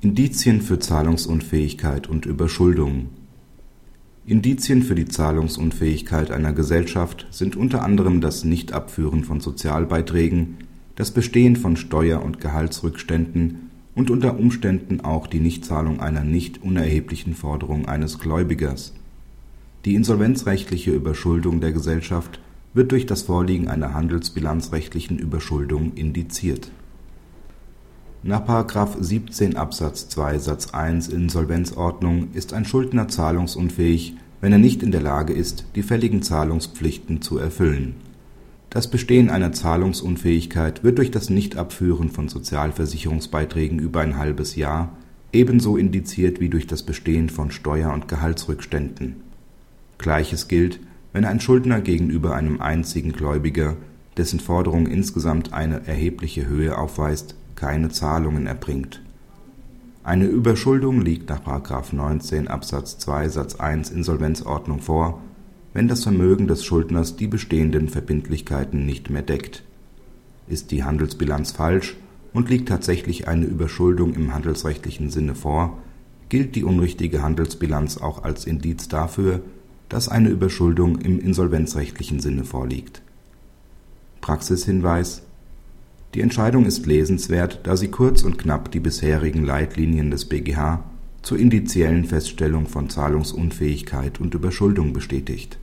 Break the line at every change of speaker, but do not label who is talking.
Indizien für Zahlungsunfähigkeit und Überschuldung Indizien für die Zahlungsunfähigkeit einer Gesellschaft sind unter anderem das Nichtabführen von Sozialbeiträgen, das Bestehen von Steuer und Gehaltsrückständen und unter Umständen auch die Nichtzahlung einer nicht unerheblichen Forderung eines Gläubigers. Die insolvenzrechtliche Überschuldung der Gesellschaft wird durch das Vorliegen einer handelsbilanzrechtlichen Überschuldung indiziert nach § 17 Absatz 2 Satz 1 Insolvenzordnung ist ein Schuldner zahlungsunfähig, wenn er nicht in der Lage ist, die fälligen Zahlungspflichten zu erfüllen. Das Bestehen einer Zahlungsunfähigkeit wird durch das Nichtabführen von Sozialversicherungsbeiträgen über ein halbes Jahr ebenso indiziert wie durch das Bestehen von Steuer und Gehaltsrückständen. Gleiches gilt, wenn ein Schuldner gegenüber einem einzigen Gläubiger, dessen Forderung insgesamt eine erhebliche Höhe aufweist keine Zahlungen erbringt. Eine Überschuldung liegt nach § 19 Absatz 2 Satz 1 Insolvenzordnung vor, wenn das Vermögen des Schuldners die bestehenden Verbindlichkeiten nicht mehr deckt. Ist die Handelsbilanz falsch und liegt tatsächlich eine Überschuldung im handelsrechtlichen Sinne vor, gilt die unrichtige Handelsbilanz auch als Indiz dafür, dass eine Überschuldung im insolvenzrechtlichen Sinne vorliegt. Praxishinweis die Entscheidung ist lesenswert, da sie kurz und knapp die bisherigen Leitlinien des BGH zur indiziellen Feststellung von Zahlungsunfähigkeit und Überschuldung bestätigt